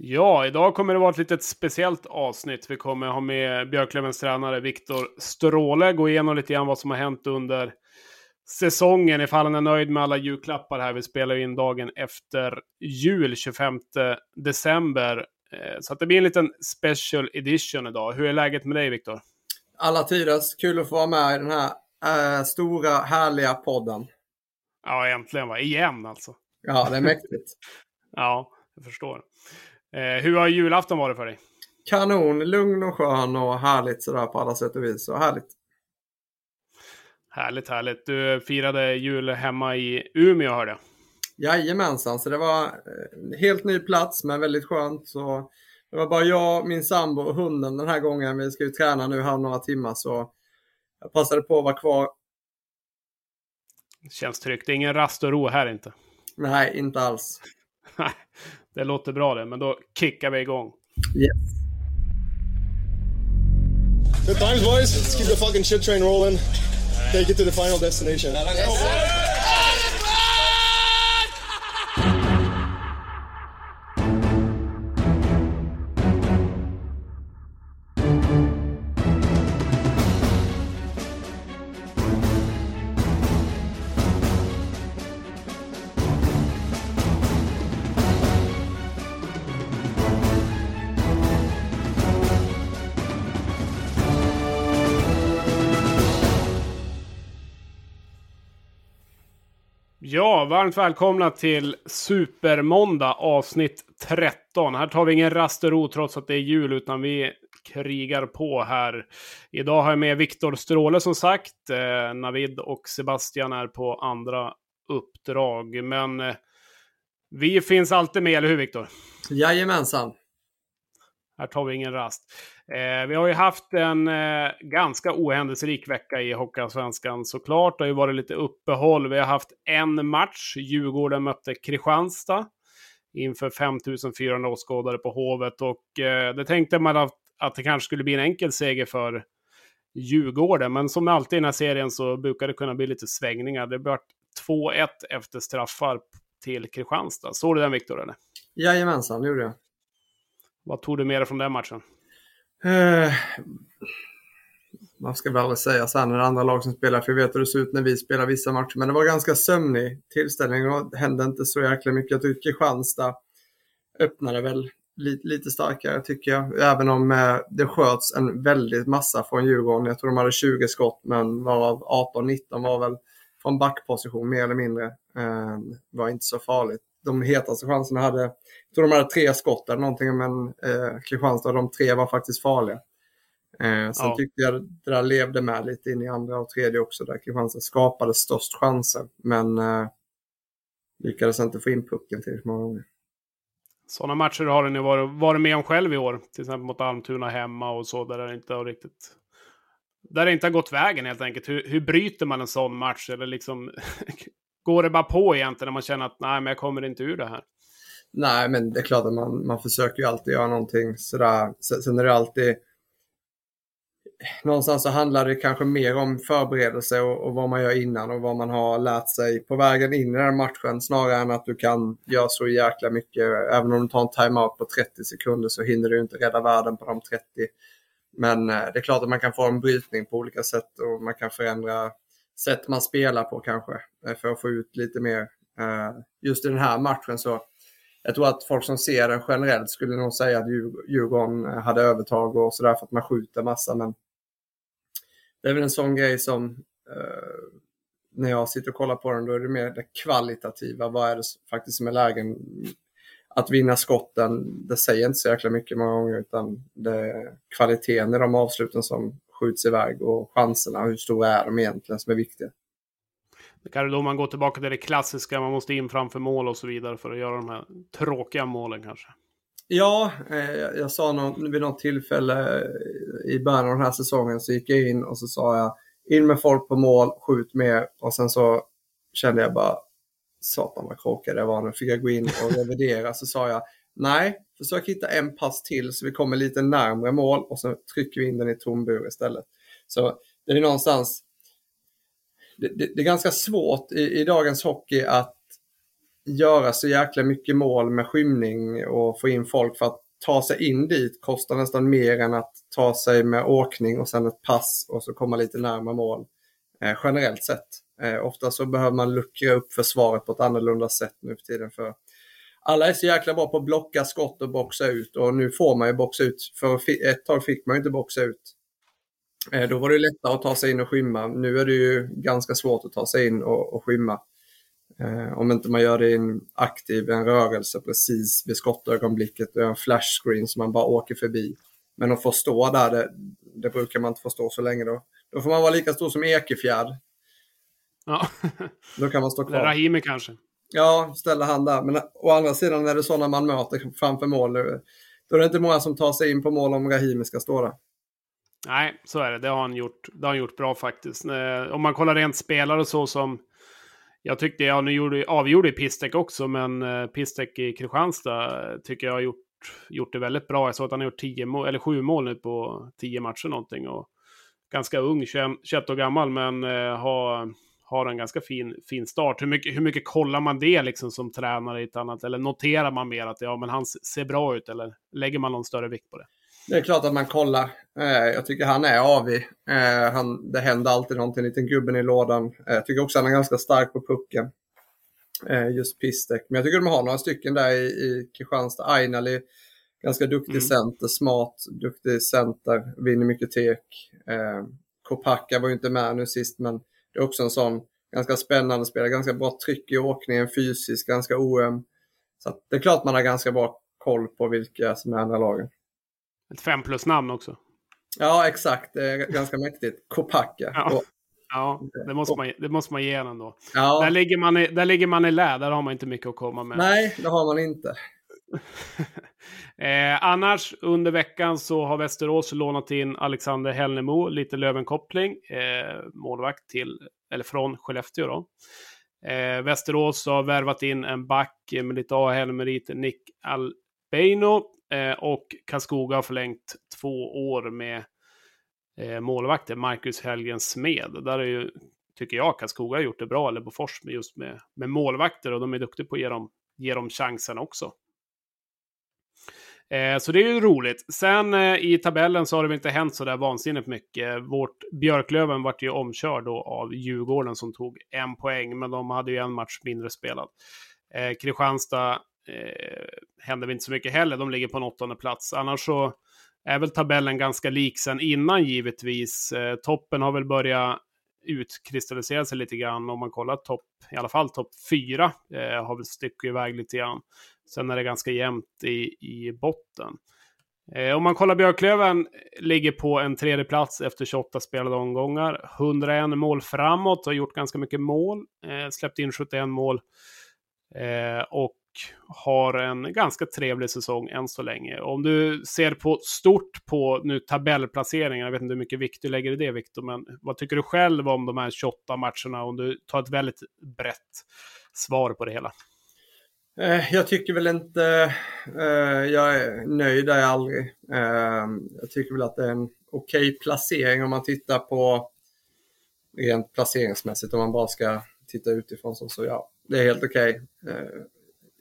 Ja, idag kommer det vara ett litet speciellt avsnitt. Vi kommer ha med Björklövens tränare Viktor Stråle, gå igenom lite grann vad som har hänt under säsongen, ifall han är nöjd med alla julklappar här. Vi spelar in dagen efter jul, 25 december. Eh, så att det blir en liten special edition idag. Hur är läget med dig, Viktor? Alla tiders. Kul att få vara med i den här äh, stora, härliga podden. Ja, äntligen va? Igen alltså. Ja, det är mäktigt. ja, jag förstår. Eh, hur har julafton varit för dig? Kanon, lugn och skön och härligt sådär på alla sätt och vis. Så härligt. Härligt, härligt. Du firade jul hemma i Umeå hörde jag. Jajamensan, så det var en eh, helt ny plats men väldigt skönt. Så det var bara jag, min sambo och hunden den här gången. Vi ska ju träna nu här några timmar så jag passade på att vara kvar. Känns tryggt. Det är ingen rast och ro här inte. Nej, inte alls. det låter bra det, men då kickar vi igång. Yes. Good times boys. Let's keep the fucking shit train rolling. Take it to the final destination. Ja, varmt välkomna till Supermåndag avsnitt 13. Här tar vi ingen rast och ro trots att det är jul, utan vi krigar på här. Idag har jag med Viktor Stråle som sagt. Eh, Navid och Sebastian är på andra uppdrag. Men eh, vi finns alltid med, eller hur Viktor? Jajamensan. Här tar vi ingen rast. Eh, vi har ju haft en eh, ganska ohändelserik vecka i Hockeyallsvenskan såklart. Det har ju varit lite uppehåll. Vi har haft en match. Djurgården mötte Kristianstad inför 5400 åskådare på Hovet. Och eh, det tänkte man att, att det kanske skulle bli en enkel seger för Djurgården. Men som alltid i den här serien så brukar det kunna bli lite svängningar. Det blev 2-1 efter straffar till Kristianstad. Såg du den Viktor? Jajamensan, det gjorde jag. Vad tog du med dig från den matchen? Eh, man ska väl aldrig säga så här när det är andra lag som spelar, för jag vet hur det ser ut när vi spelar vissa matcher. Men det var ganska sömnig tillställning och det hände inte så jäkla mycket. Jag tycker Kristianstad öppnade väl lite, lite starkare tycker jag. Även om eh, det sköts en väldigt massa från Djurgården. Jag tror de hade 20 skott, men varav 18-19 var väl från backposition mer eller mindre. Eh, var inte så farligt de hetaste chanserna hade, jag tror de hade tre skott eller någonting, men eh, Kristianstad, de tre var faktiskt farliga. Eh, sen ja. tyckte jag det där levde med lite in i andra och tredje också, där Kristianstad skapade störst chanser, men eh, lyckades inte få in pucken till många gånger. Sådana matcher har ni varit, varit med om själv i år, till exempel mot Almtuna hemma och så, där det inte har riktigt där det inte har gått vägen helt enkelt. Hur, hur bryter man en sån match? Eller liksom, går det bara på egentligen när man känner att nej, men jag kommer inte ur det här? Nej, men det är klart att man, man försöker ju alltid göra någonting sådär. Sen är det alltid någonstans så handlar det kanske mer om förberedelse och, och, vad man gör innan och vad man har lärt sig på vägen in i den matchen snarare än att du kan göra så jäkla mycket. Även om du tar en timeout på 30 sekunder så hinner du inte rädda världen på de 30. Men eh, det är klart att man kan få en brytning på olika sätt och man kan förändra sätt man spelar på kanske eh, för att få ut lite mer. Eh, just i den här matchen så jag tror att folk som ser den generellt skulle nog säga att Djurgården eh, hade övertag och sådär för att man skjuter massa. Men det är väl en sån grej som eh, när jag sitter och kollar på den, då är det mer det kvalitativa. Vad är det faktiskt som är lägen? Att vinna skotten, det säger inte så jäkla mycket många gånger, utan det är kvaliteten i de avsluten som skjuts iväg och chanserna, hur stora är de egentligen som är viktiga. Det kan då man går tillbaka till det klassiska, man måste in framför mål och så vidare för att göra de här tråkiga målen kanske. Ja, eh, jag sa någon, vid något tillfälle i början av den här säsongen så gick jag in och så sa jag in med folk på mål, skjut mer och sen så kände jag bara satan vad krokig det var. Nu fick jag gå in och revidera så sa jag nej, Försök hitta en pass till så vi kommer lite närmre mål och så trycker vi in den i tom bur istället. Så det är någonstans, det, det, det är ganska svårt i, i, dagens hockey att göra så jäkla mycket mål med skymning och få in folk för att ta sig in dit kostar nästan mer än att ta sig med åkning och sen ett pass och så komma lite närmare mål. Eh, generellt sett. Eh, ofta så behöver man luckra upp försvaret på ett annorlunda sätt nu för tiden. För alla är så jäkla bra på att blocka skott och boxa ut och nu får man ju boxa ut. För ett tag fick man ju inte boxa ut. Eh, då var det lättare att ta sig in och skymma. Nu är det ju ganska svårt att ta sig in och, och skymma. Eh, om inte man gör det i en aktiv en rörelse precis vid skottögonblicket och en flashscreen som man bara åker förbi. Men att få stå där, det, det brukar man inte få stå så länge då. Då får man vara lika stor som Ekefjärd. Ja. Då kan man stå kvar. Eller Rahimi kanske. Ja, ställa han där. Men å andra sidan är det sådana man möter framför mål. Då är det inte många som tar sig in på mål om Rahimi ska stå där. Nej, så är det. Det har han gjort, det har han gjort bra faktiskt. Eh, om man kollar rent spelare och så som... Jag tyckte, ja nu gjorde, avgjorde Pistek också, men eh, Pistek i Kristianstad eh, tycker jag har gjort, gjort det väldigt bra. Jag såg att han har gjort tio mål, eller sju mål nu på tio matcher någonting. Och ganska ung, 21 år gammal, men har, har en ganska fin, fin start. Hur mycket, hur mycket kollar man det liksom som tränare i ett annat? Eller noterar man mer att ja, men han ser bra ut? Eller lägger man någon större vikt på det? Det är klart att man kollar. Eh, jag tycker han är avig. Eh, han, det händer alltid någonting, liten gubben i lådan. Eh, jag tycker också att han är ganska stark på pucken. Just Pistek. Men jag tycker de har några stycken där i, i Kristianstad. Ainali, ganska duktig mm. center, smart, duktig center, vinner mycket tek. Kopacka var ju inte med nu sist, men det är också en sån ganska spännande spelare. Ganska bra tryck i åkningen, fysiskt, ganska oöm. Så det är klart man har ganska bra koll på vilka som är andra lagen. Ett fem plus-namn också. Ja, exakt. Det är ganska mäktigt. Kopacka. Ja. ja, det måste man, det måste man ge ändå. Ja. Där, ligger man i, där ligger man i lä, där har man inte mycket att komma med. Nej, det har man inte. eh, annars under veckan så har Västerås lånat in Alexander Hellnemo, lite Lövenkoppling, eh, målvakt till, eller från Skellefteå då. Eh, Västerås har värvat in en back med lite AHL-meriter, Nick Albeino, Eh, och Karlskoga har förlängt två år med eh, målvakten Marcus Helgen Smed. Där är ju, tycker jag, Karlskoga har gjort det bra, eller Bofors, med just med, med målvakter och de är duktiga på att ge dem, ge dem chansen också. Eh, så det är ju roligt. Sen eh, i tabellen så har det väl inte hänt så där vansinnigt mycket. Vårt Björklöven vart ju omkörd då av Djurgården som tog en poäng, men de hade ju en match mindre spelad. Eh, Kristianstad eh, händer väl inte så mycket heller. De ligger på en åttonde plats. Annars så är väl tabellen ganska lik sen innan givetvis. Eh, toppen har väl börjat utkristallisera sig lite grann. Om man kollar topp, i alla fall topp fyra, eh, har väl stuckit iväg lite grann. Sen är det ganska jämnt i, i botten. Eh, om man kollar Björklöven, ligger på en tredje plats efter 28 spelade omgångar. 101 mål framåt, har gjort ganska mycket mål. Eh, släppt in 71 mål. Eh, och har en ganska trevlig säsong än så länge. Om du ser på stort på nu tabellplaceringen, jag vet inte hur mycket vikt du lägger i det Viktor, men vad tycker du själv om de här 28 matcherna? Om du tar ett väldigt brett svar på det hela. Eh, jag tycker väl inte, eh, jag är nöjd är jag aldrig. Eh, jag tycker väl att det är en okej okay placering om man tittar på rent placeringsmässigt om man bara ska titta utifrån så, så ja, det är helt okej. Eh,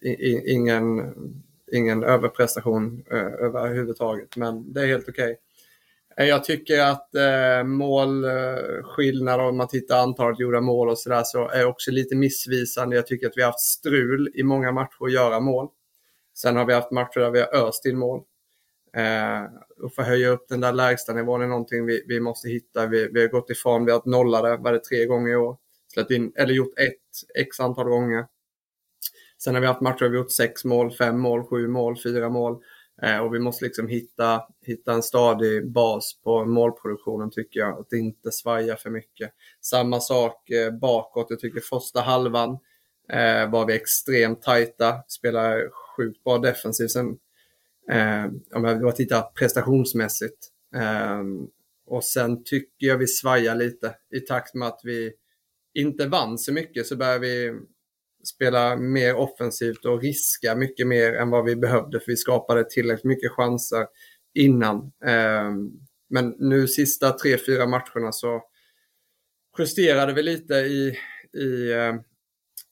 okay ingen, ingen överprestation eh, överhuvudtaget, men det är helt okej. Okay. Eh, jag tycker att eh, målskillnader, om man tittar antalet gjorda mål och sådär, så är också lite missvisande. Jag tycker att vi har haft strul i många matcher att göra mål. Sen har vi haft matcher där vi har öst in mål. Eh, och få höja upp den där lägsta nivån är någonting vi, vi måste hitta. Vi, vi har gått ifrån, vi har haft nollade, var det tre gånger i år. Släppt in, eller gjort ett x antal gånger. Sen har vi haft matcher där vi gjort sex mål, fem mål, sju mål, fyra mål. Eh, och vi måste liksom hitta, hitta en stadig bas på målproduktionen tycker jag. Att inte svaja för mycket. Samma sak eh, bakåt. Jag tycker första halvan eh, var vi extremt tajta. spelade sjukt bra defensivt. Sen, eh, om jag bara tittar prestationsmässigt. Eh, och sen tycker jag vi svajar lite i takt med att vi inte vann så mycket så börjar vi spela mer offensivt och riska mycket mer än vad vi behövde för vi skapade tillräckligt mycket chanser innan. Ehm, men nu sista tre, fyra matcherna så justerade vi lite i, i, eh,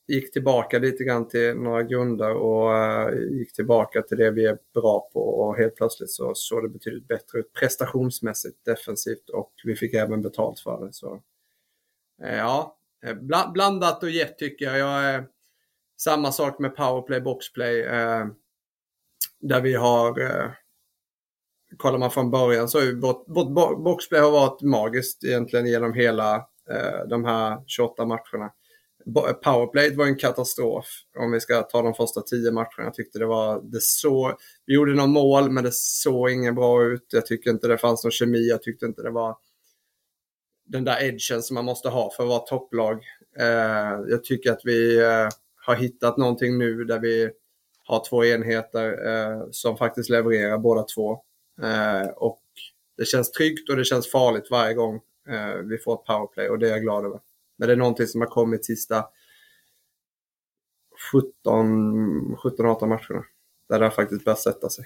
gick tillbaka lite grann till några grunder och eh, gick tillbaka till det vi är bra på och helt plötsligt så såg det betydligt bättre ut prestationsmässigt defensivt och vi fick även betalt för det. Så, eh, ja, blandat och gett tycker jag. jag är, samma sak med powerplay, boxplay. Eh, där vi har, eh, kollar man från början så har ju vårt, vårt boxplay har varit magiskt egentligen genom hela eh, de här 28 matcherna Powerplay var en katastrof om vi ska ta de första tio matcherna. Jag tyckte det var, det så, vi gjorde några mål men det såg inget bra ut. Jag tyckte inte det fanns någon kemi. Jag tyckte inte det var den där edgen som man måste ha för att vara topplag. Eh, jag tycker att vi eh, har hittat någonting nu där vi har två enheter eh, som faktiskt levererar båda två. Eh, och det känns tryggt och det känns farligt varje gång eh, vi får ett powerplay och det är jag glad över. Men det är någonting som har kommit sista 17-18 matcherna. Där det har faktiskt börjat sätta sig.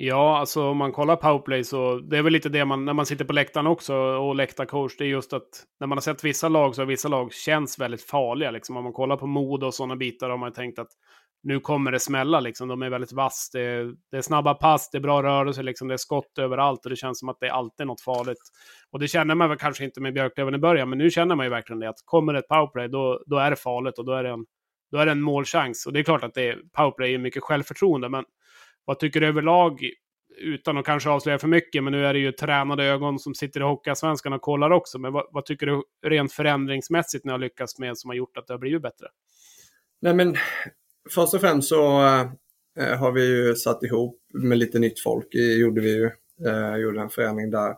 Ja, alltså om man kollar powerplay så det är väl lite det man, när man sitter på läktaren också och läktarcoach, det är just att när man har sett vissa lag så har vissa lag känns väldigt farliga. Liksom. Om man kollar på mod och sådana bitar har man tänkt att nu kommer det smälla liksom. De är väldigt vass. Det är, det är snabba pass, det är bra rörelse, liksom. det är skott överallt och det känns som att det är alltid något farligt. Och det känner man väl kanske inte med Björklöven i början, men nu känner man ju verkligen det. Att kommer det ett powerplay, då, då är det farligt och då är det en, då är det en målchans. Och det är klart att det är, powerplay är mycket självförtroende, men vad tycker du överlag? Utan att kanske avslöja för mycket, men nu är det ju tränade ögon som sitter i Hockeyallsvenskan och kollar också. Men vad, vad tycker du rent förändringsmässigt ni har lyckats med som har gjort att det har blivit bättre? Nej men först och främst så äh, har vi ju satt ihop med lite nytt folk, det gjorde vi ju. Äh, gjorde en förändring där.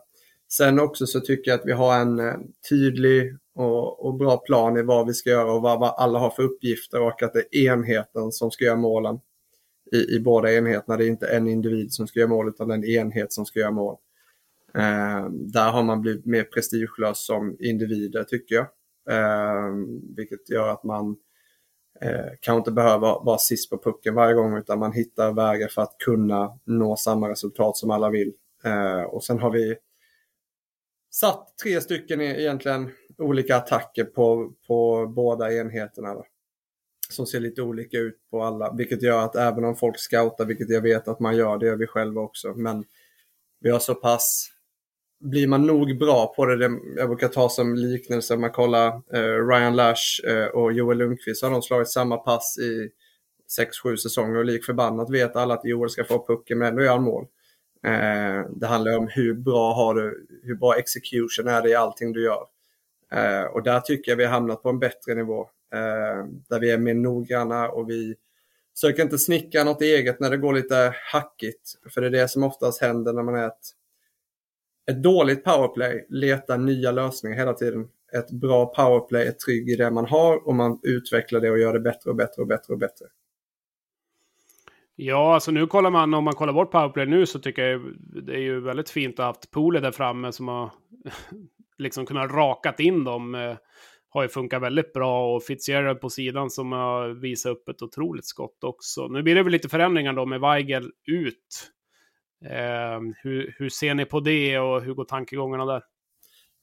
Sen också så tycker jag att vi har en eh, tydlig och, och, bra plan i vad vi ska göra och vad, vad, alla har för uppgifter och att det är enheten som ska göra målen i, i båda enheterna. Det är inte en individ som ska göra mål utan en enhet som ska göra mål. Eh, där har man blivit mer prestigelös som individer tycker jag. Eh, vilket gör att man eh, kanske inte behöver vara sist på pucken varje gång utan man hittar vägar för att kunna nå samma resultat som alla vill. Eh, och sen har vi satt tre stycken egentligen olika attacker på, på båda enheterna. Då, som ser lite olika ut på alla, vilket gör att även om folk scoutar, vilket jag vet att man gör, det gör vi själva också, men vi har så pass blir man nog bra på det, det jag brukar ta som liknelse, om man kollar eh, Ryan Lash eh, och Joel Lundqvist, så har de slagit samma pass i 6-7 säsonger och lik förbannat vet alla att Joel ska få pucken men ändå gör han mål. Eh, det handlar om hur bra har du, hur bra execution är det i allting du gör. Eh, och där tycker jag vi har hamnat på en bättre nivå. Eh, där vi är mer noggranna och vi söker inte snicka något eget när det går lite hackigt. För det är det som oftast händer när man är ett ett dåligt powerplay letar nya lösningar hela tiden. Ett bra powerplay är trygg i det man har och man utvecklar det och gör det bättre och bättre och bättre och bättre. Ja, alltså nu kollar man, om man kollar bort powerplay nu så tycker jag det är ju väldigt fint att ha haft Pole där framme som har liksom kunnat rakat in dem. Eh, har ju funkat väldigt bra och Fitzgerald på sidan som har visat upp ett otroligt skott också. Nu blir det väl lite förändringar då med Weigel ut. Eh, hur, hur ser ni på det och hur går tankegångarna där?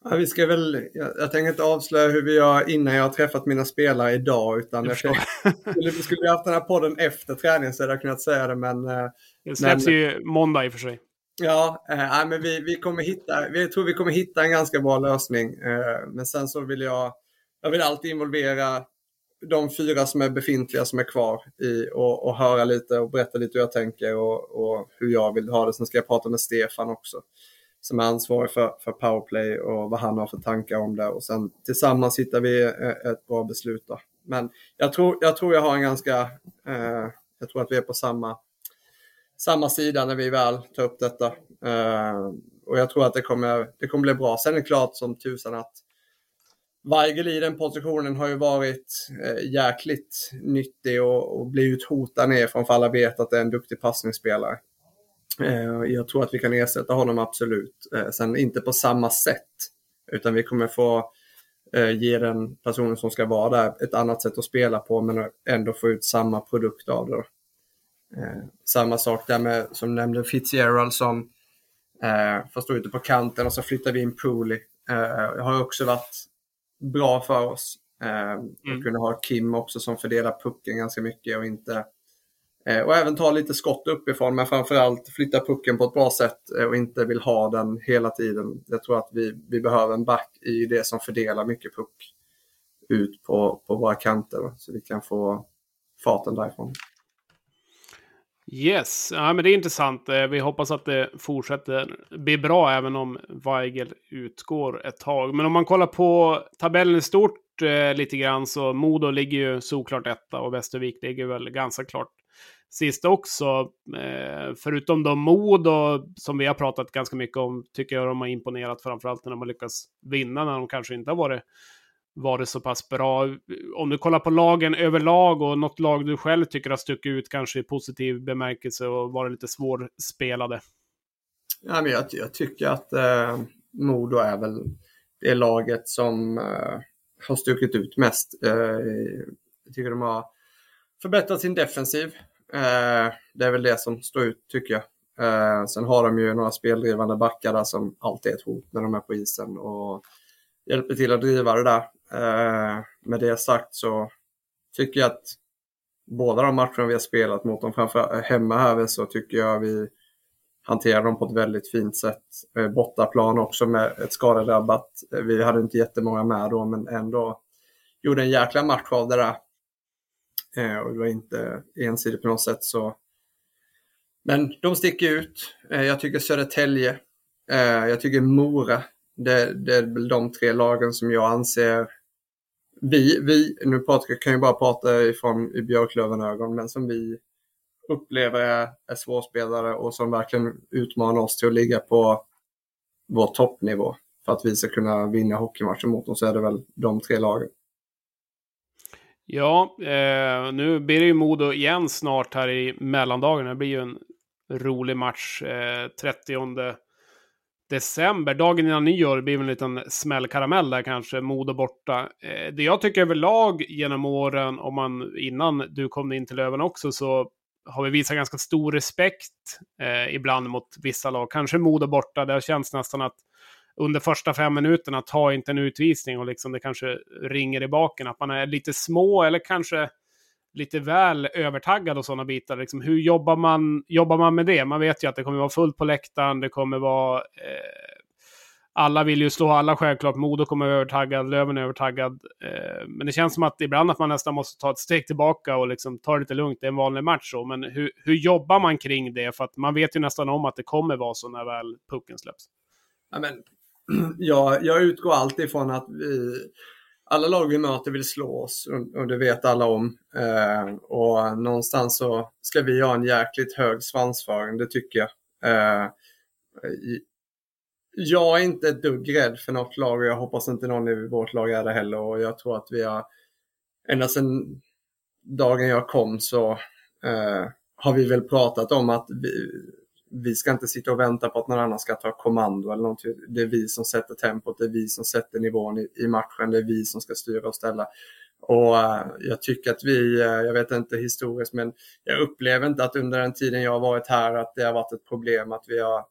Ja, vi ska väl, jag, jag tänker inte avslöja hur vi gör innan jag har träffat mina spelare idag. Utan jag jag, skulle, skulle vi haft den här podden efter träningen så hade jag kunnat säga det. Men, eh, det släpps men, ju måndag i och för sig. Ja, eh, men vi, vi kommer hitta, vi tror vi kommer hitta en ganska bra lösning. Eh, men sen så vill jag, jag vill alltid involvera de fyra som är befintliga som är kvar i och, och höra lite och berätta lite hur jag tänker och, och, hur jag vill ha det. Sen ska jag prata med Stefan också som är ansvarig för, för powerplay och vad han har för tankar om det. Och sen tillsammans hittar vi eh, ett bra beslut. Då. Men jag tror, jag tror jag har en ganska, eh, jag tror att vi är på samma, samma sida när vi väl tar upp detta. Eh, och jag tror att det kommer, det kommer bli bra. Sen är det klart som tusan att Weigel i den positionen har ju varit eh, jäkligt nyttig och, och blivit hotad ner från för alla vet att det är en duktig passningsspelare. Eh, jag tror att vi kan ersätta honom absolut. Eh, sen inte på samma sätt. Utan vi kommer få eh, ge den personen som ska vara där ett annat sätt att spela på men ändå få ut samma produkt av det. Eh, samma sak där med, som nämnde Fitzgerald som eh, får stå ute på kanten och så flyttar vi in Pooley. Eh, har också varit bra för oss. Eh, mm. kunna ha Kim också som fördelar pucken ganska mycket och inte eh, och även ta lite skott uppifrån men framförallt flytta pucken på ett bra sätt eh, och inte vill ha den hela tiden. Jag tror att vi, vi behöver en back i det som fördelar mycket puck ut på, på våra kanter så vi kan få farten därifrån. Yes, ja, men det är intressant. Eh, vi hoppas att det fortsätter bli bra även om Weigel utgår ett tag. Men om man kollar på tabellen i stort eh, lite grann så Modo ligger ju såklart etta och Västervik ligger väl ganska klart sist också. Eh, förutom då Modo som vi har pratat ganska mycket om tycker jag de har imponerat framförallt när de har lyckats vinna när de kanske inte har varit varit så pass bra. Om du kollar på lagen överlag och något lag du själv tycker har stuckit ut kanske i positiv bemärkelse och varit lite svårspelade? Ja, men jag, jag tycker att eh, Modo är väl det laget som eh, har stuckit ut mest. Eh, jag tycker de har förbättrat sin defensiv. Eh, det är väl det som står ut tycker jag. Eh, sen har de ju några speldrivande backar där som alltid är ett hot när de är på isen och hjälper till att driva det där. Eh, med det sagt så tycker jag att båda de matcherna vi har spelat mot dem, framför eh, hemma här, så tycker jag vi hanterar dem på ett väldigt fint sätt. Eh, bortaplan också med ett skadedrabbat. Eh, vi hade inte jättemånga med då, men ändå gjorde en jäkla match av det där. Eh, och det var inte ensidigt på något sätt. så Men de sticker ut. Eh, jag tycker Södertälje. Eh, jag tycker Mora det, det är de tre lagen som jag anser vi, vi nu Patrik kan ju bara prata ifrån i Björklöven-ögon, men som vi upplever är, är svårspelare och som verkligen utmanar oss till att ligga på vår toppnivå för att vi ska kunna vinna hockeymatchen mot dem så är det väl de tre lagen. Ja, eh, nu blir det ju Modo igen snart här i mellandagarna. Det blir ju en rolig match. Eh, 30 december, dagen innan nyår, det blir en liten smällkaramell där kanske, Modo borta. Eh, det jag tycker överlag genom åren, om man innan du kom in till Löven också, så har vi visat ganska stor respekt eh, ibland mot vissa lag. Kanske Modo borta, det har känts nästan att under första fem minuterna, ta inte en utvisning och liksom det kanske ringer i baken. Att man är lite små eller kanske lite väl övertaggad och sådana bitar. Liksom, hur jobbar man, jobbar man med det? Man vet ju att det kommer vara fullt på läktaren, det kommer vara... Eh, alla vill ju slå alla självklart. Modo kommer vara övertaggad, Löven är övertaggad. Eh, men det känns som att ibland att man nästan måste ta ett steg tillbaka och liksom ta det lite lugnt. Det är en vanlig match så. Men hur, hur jobbar man kring det? För att man vet ju nästan om att det kommer vara så när väl pucken släpps. Ja, men, jag, jag utgår alltid från att vi alla lag vi möter vill slå oss och det vet alla om. Eh, och någonstans så ska vi ha en jäkligt hög svansföring, det tycker jag. Eh, jag är inte ett dugg rädd för något lag och jag hoppas inte någon i vårt lag är det heller. Och jag tror att vi har, ända sedan dagen jag kom så eh, har vi väl pratat om att vi, vi ska inte sitta och vänta på att någon annan ska ta kommando eller någonting. Det är vi som sätter tempot, det är vi som sätter nivån i, i matchen, det är vi som ska styra och ställa. Och eh, jag tycker att vi, eh, jag vet inte historiskt, men jag upplever inte att under den tiden jag har varit här att det har varit ett problem att vi har eh,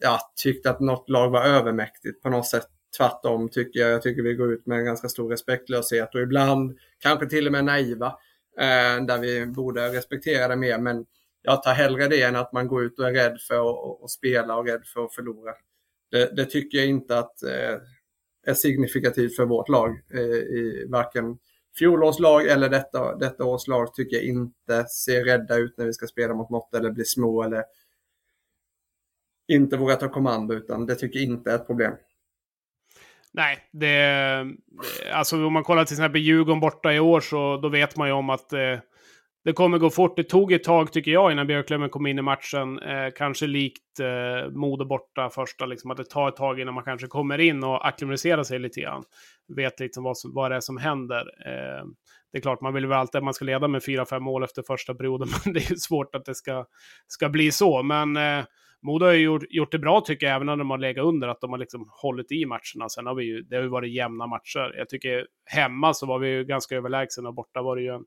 ja, tyckt att något lag var övermäktigt på något sätt. Tvärtom tycker jag. Jag tycker vi går ut med en ganska stor respektlöshet och ibland kanske till och med naiva. Eh, där vi borde respektera det mer. Men jag tar hellre det än att man går ut och är rädd för att spela och rädd för att förlora. Det, det tycker jag inte att eh, är signifikativt för vårt lag. Eh, I varken fjolårs lag eller detta, detta års lag tycker jag inte ser rädda ut när vi ska spela mot något eller bli små eller inte våga ta kommando utan det tycker jag inte är ett problem. Nej, det... Alltså om man kollar till exempel Djurgården borta i år så då vet man ju om att eh, det kommer gå fort. Det tog ett tag tycker jag innan Björklöven kom in i matchen. Eh, kanske likt eh, Modo borta första, liksom att det tar ett tag innan man kanske kommer in och acklimatiserar sig lite grann. Vet liksom vad, som, vad det är som händer. Eh, det är klart, man vill väl alltid att man ska leda med 4-5 mål efter första perioden, men det är svårt att det ska, ska bli så. Men eh, Modo har ju gjort, gjort det bra tycker jag, även när de har legat under, att de har liksom hållit i matcherna. Sen har vi ju, det har ju varit jämna matcher. Jag tycker hemma så var vi ju ganska överlägsna och borta var det ju en,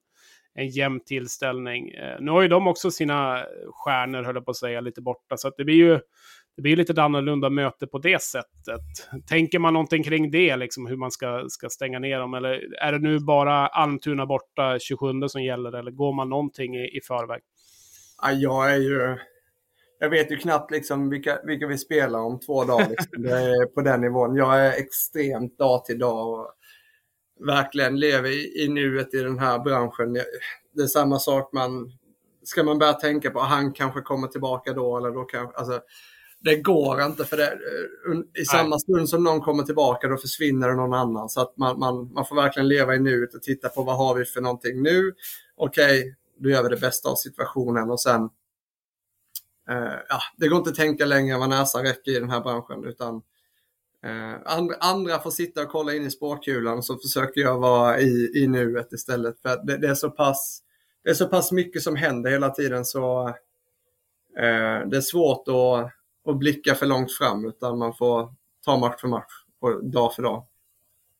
en jämn tillställning. Eh, nu har ju de också sina stjärnor, höll jag på att säga, lite borta. Så att det blir ju det blir lite ett annorlunda möte på det sättet. Tänker man någonting kring det, liksom hur man ska, ska stänga ner dem? Eller är det nu bara Almtuna borta 27 som gäller, eller går man någonting i, i förväg? Ja, jag är ju... Jag vet ju knappt liksom vilka, vilka vi spelar om två dagar. Liksom. På den nivån. Jag är extremt dag till dag och verkligen lever i, i nuet i den här branschen. Det är samma sak man... Ska man börja tänka på, han kanske kommer tillbaka då eller då kanske... Alltså, det går inte för det, i samma Nej. stund som någon kommer tillbaka då försvinner det någon annan. Så att man, man, man får verkligen leva i nuet och titta på vad har vi för någonting nu. Okej, okay, då gör vi det bästa av situationen och sen eh, ja, det går inte att tänka längre än vad näsan räcker i den här branschen utan eh, andra, andra får sitta och kolla in i spårkulan och så försöker jag vara i, i nuet istället. För det, det, är så pass, det är så pass mycket som händer hela tiden så eh, det är svårt att och blicka för långt fram utan man får ta match för match och dag för dag.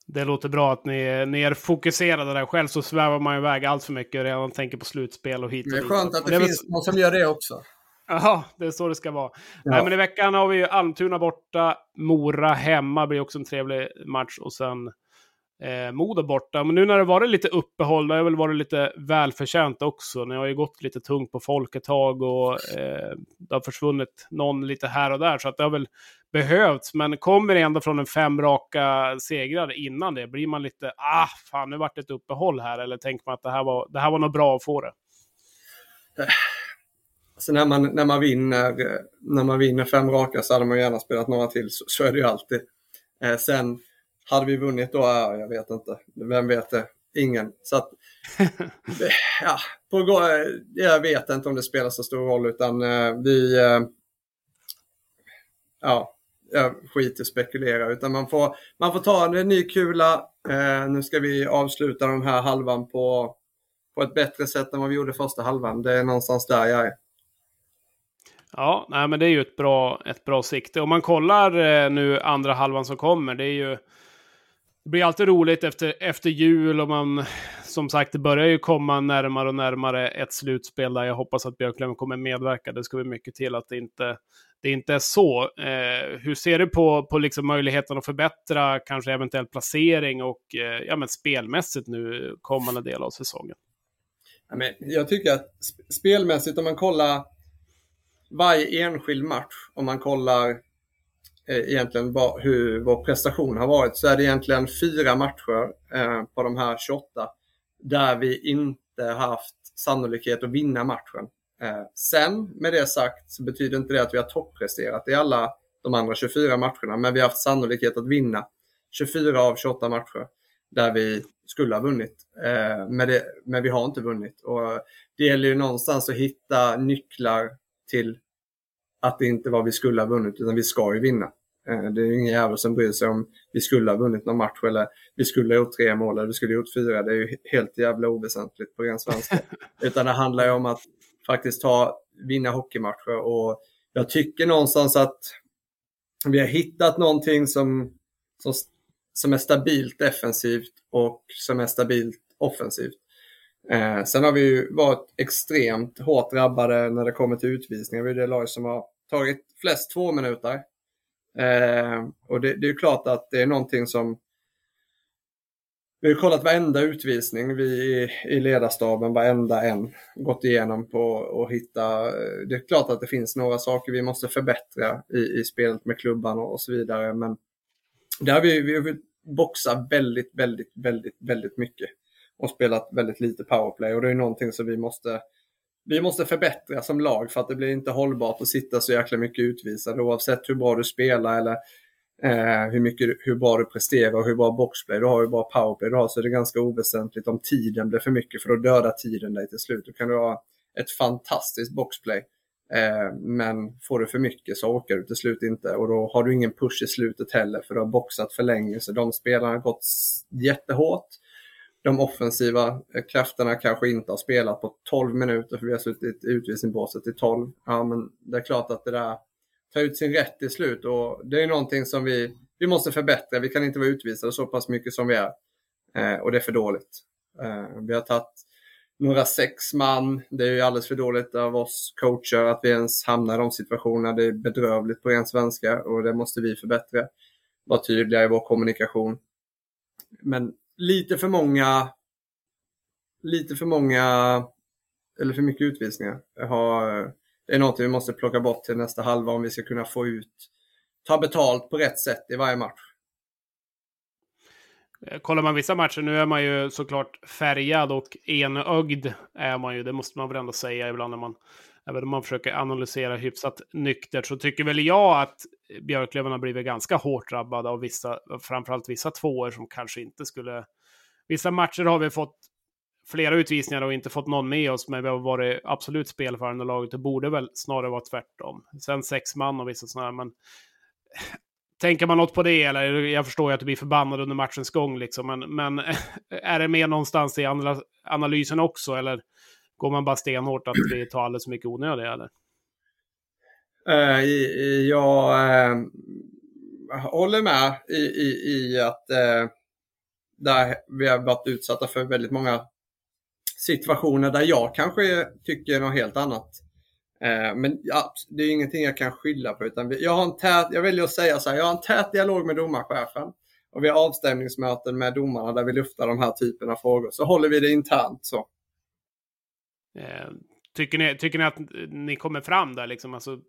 Det låter bra att ni, ni är fokuserade där. Själv så svävar man iväg allt för mycket och redan tänker på slutspel och hit och dit. Det är skönt att det, det finns någon som gör det också. Ja, det är så det ska vara. Ja. Nej, men i veckan har vi ju Almtuna borta, Mora hemma blir också en trevlig match och sen eh, Modo borta. Men nu när det varit lite uppehåll, det har väl varit lite välförtjänt också. Ni har ju gått lite tungt på folk ett tag och eh, det har försvunnit någon lite här och där. Så att det har väl behövts. Men kommer det ändå från en fem raka segrar innan det, blir man lite, ah, fan nu vart det ett uppehåll här. Eller tänker man att det här var, det här var nog bra att få det? Alltså när man, när man vinner, när man vinner fem raka så hade man gärna spelat några till, så, så är det ju alltid. Eh, sen hade vi vunnit då? Ja, jag vet inte. Vem vet det? Ingen. Så att, ja, på, jag vet inte om det spelar så stor roll utan eh, vi... Eh, ja, jag skiter spekulera utan man får, man får ta en ny kula. Eh, nu ska vi avsluta den här halvan på, på ett bättre sätt än vad vi gjorde första halvan. Det är någonstans där jag är. Ja, nej, men det är ju ett bra, ett bra sikte. Om man kollar eh, nu andra halvan som kommer, det är ju det blir alltid roligt efter, efter jul och man, som sagt, det börjar ju komma närmare och närmare ett slutspel där jag hoppas att Björklöven kommer medverka. Det ska vi mycket till att det inte, det inte är så. Eh, hur ser du på, på liksom möjligheten att förbättra kanske eventuell placering och eh, ja, men spelmässigt nu kommande del av säsongen? Ja, men jag tycker att spelmässigt, om man kollar varje enskild match, om man kollar Eh, egentligen hur vår prestation har varit så är det egentligen fyra matcher eh, på de här 28 där vi inte haft sannolikhet att vinna matchen. Eh, sen med det sagt så betyder inte det att vi har toppresterat i alla de andra 24 matcherna men vi har haft sannolikhet att vinna 24 av 28 matcher där vi skulle ha vunnit. Eh, men, det, men vi har inte vunnit. Och det gäller ju någonstans att hitta nycklar till att det inte var vi skulle ha vunnit, utan vi ska ju vinna. Eh, det är ingen jävel som bryr sig om vi skulle ha vunnit någon match eller vi skulle ha gjort tre mål eller vi skulle ha gjort fyra. Det är ju helt jävla oväsentligt på ren svenska. Utan det handlar ju om att faktiskt ta, vinna hockeymatcher och jag tycker någonstans att vi har hittat någonting som, som, som är stabilt defensivt och som är stabilt offensivt. Eh, sen har vi ju varit extremt hårt drabbade när det kommer till utvisningar. Vi är det lag som har tagit flest två minuter. Eh, och det, det, är klart att det är någonting som vi har kollat varenda utvisning, vi i, i ledarstaben, varenda en, gått igenom på och hitta. Det är klart att det finns några saker vi måste förbättra i, i spelet med klubban och, och så vidare, men där har vi, vi har boxat väldigt, väldigt, väldigt, väldigt mycket och spelat väldigt lite powerplay. Och det är någonting som vi måste vi måste förbättra som lag för att det blir inte hållbart att sitta så jäkla mycket utvisad oavsett hur bra du spelar eller eh, hur, mycket, hur bra du presterar och hur bra boxplay du har, hur bra powerplay du har så är det ganska oväsentligt om tiden blir för mycket för då dödar tiden dig till slut. Då kan du ha ett fantastiskt boxplay eh, men får du för mycket så orkar du till slut inte. Och då har du ingen push i slutet heller för du har boxat för länge så de spelarna har gått jättehårt de offensiva eh, krafterna kanske inte har spelat på 12 minuter för vi har suttit i utvisningsbåset i 12. Ja, men det är klart att det där tar ut sin rätt till slut och det är någonting som vi, vi måste förbättra. Vi kan inte vara utvisade så pass mycket som vi är eh, och det är för dåligt. Eh, vi har tagit några sex man. Det är ju alldeles för dåligt av oss coacher att vi ens hamnar i de situationerna. Det är bedrövligt på ren svenska och det måste vi förbättra. Vara tydliga i vår kommunikation. Men lite för många lite för många eller för mycket utvisningar. Har, det är något vi måste plocka bort till nästa halva om vi ska kunna få ut, ta betalt på rätt sätt i varje match. Eh, kollar man vissa matcher, nu är man ju såklart färgad och enögd är man ju, det måste man väl ändå säga ibland när man, även om man försöker analysera hyfsat nyktert, så tycker väl jag att Björklöven har blivit ganska hårt drabbade av vissa, framförallt vissa tvåor som kanske inte skulle... Vissa matcher har vi fått flera utvisningar och inte fått någon med oss, men vi har varit absolut spelförande laget. Det borde väl snarare vara tvärtom. Sen sex man och vissa sådana, här, men Tänker man något på det? Eller jag förstår ju att du blir förbannad under matchens gång, liksom, men, men är det med någonstans i analysen också? Eller går man bara stenhårt att vi tar alldeles för mycket onödiga? Eller? Uh, jag uh, håller med i, i, i att uh, där vi har varit utsatta för väldigt många situationer där jag kanske tycker något helt annat. Men ja, det är ingenting jag kan skylla på. Utan jag, har en tät, jag väljer att säga så här, jag har en tät dialog med domarchefen. Och vi har avstämningsmöten med domarna där vi luftar de här typen av frågor. Så håller vi det internt så. Eh, tycker, ni, tycker ni att ni kommer fram där? Liksom? Alltså,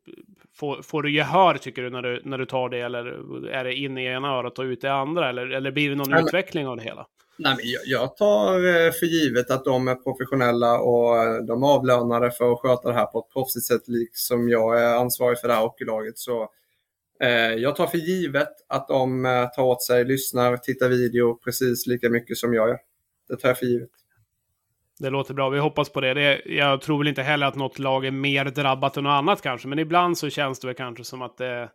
får, får du gehör tycker du när, du när du tar det? Eller är det in i ena örat och ut i andra? Eller, eller blir det någon Nej, utveckling av det hela? Nej, men jag tar eh, för givet att de är professionella och eh, de är avlönade för att sköta det här på ett proffsigt sätt, liksom jag är ansvarig för det här hockeylaget. Så jag tar för givet att de tar åt sig, lyssnar, tittar video precis lika mycket som jag gör. Det tar jag för givet. Det låter bra. Vi hoppas på det. det. Jag tror väl inte heller att något lag är mer drabbat än något annat kanske, men ibland så känns det väl kanske som att det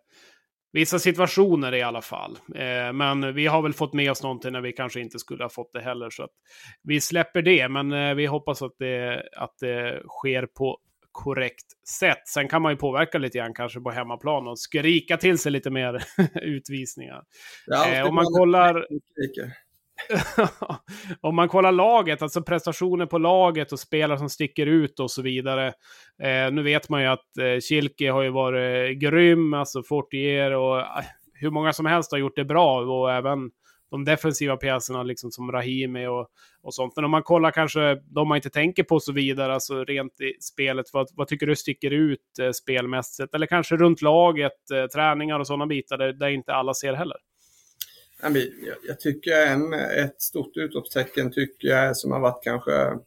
vissa situationer i alla fall. Eh, men vi har väl fått med oss någonting när vi kanske inte skulle ha fått det heller. Så att vi släpper det, men eh, vi hoppas att det, att det sker på korrekt sätt. Sen kan man ju påverka lite grann kanske på hemmaplan och skrika till sig lite mer utvisningar. Ja, eh, om man kollar... om man kollar laget, alltså prestationer på laget och spelare som sticker ut och så vidare. Eh, nu vet man ju att eh, Kilke har ju varit eh, grym, alltså Fortier och eh, hur många som helst har gjort det bra och även de defensiva pjäserna liksom som Rahimi och, och sånt. Men om man kollar kanske de man inte tänker på så vidare, alltså rent i spelet, vad, vad tycker du sticker ut eh, spelmässigt? Eller kanske runt laget, eh, träningar och sådana bitar där, där inte alla ser heller? Jag tycker en, ett stort utropstecken tycker jag som har varit kanske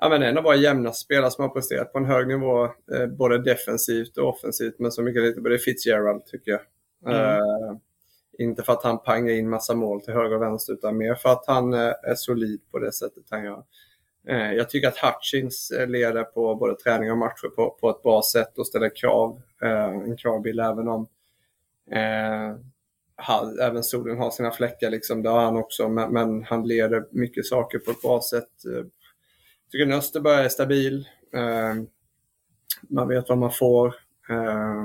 ja, men en av våra jämnaste spelare som har presterat på en hög nivå, eh, både defensivt och offensivt, men så mycket lite på det Fitzgerald tycker jag. Mm. Uh, inte för att han pangar in massa mål till höger och vänster, utan mer för att han uh, är solid på det sättet han gör. Uh, jag tycker att Hutchins leder på både träning och matcher på, på ett bra sätt och ställer krav. en kravbild även om han, även solen har sina fläckar, liksom, det har han också, men, men, han leder mycket saker på ett bra sätt. Jag tycker Österberg är stabil. Eh, man vet vad man får. Eh,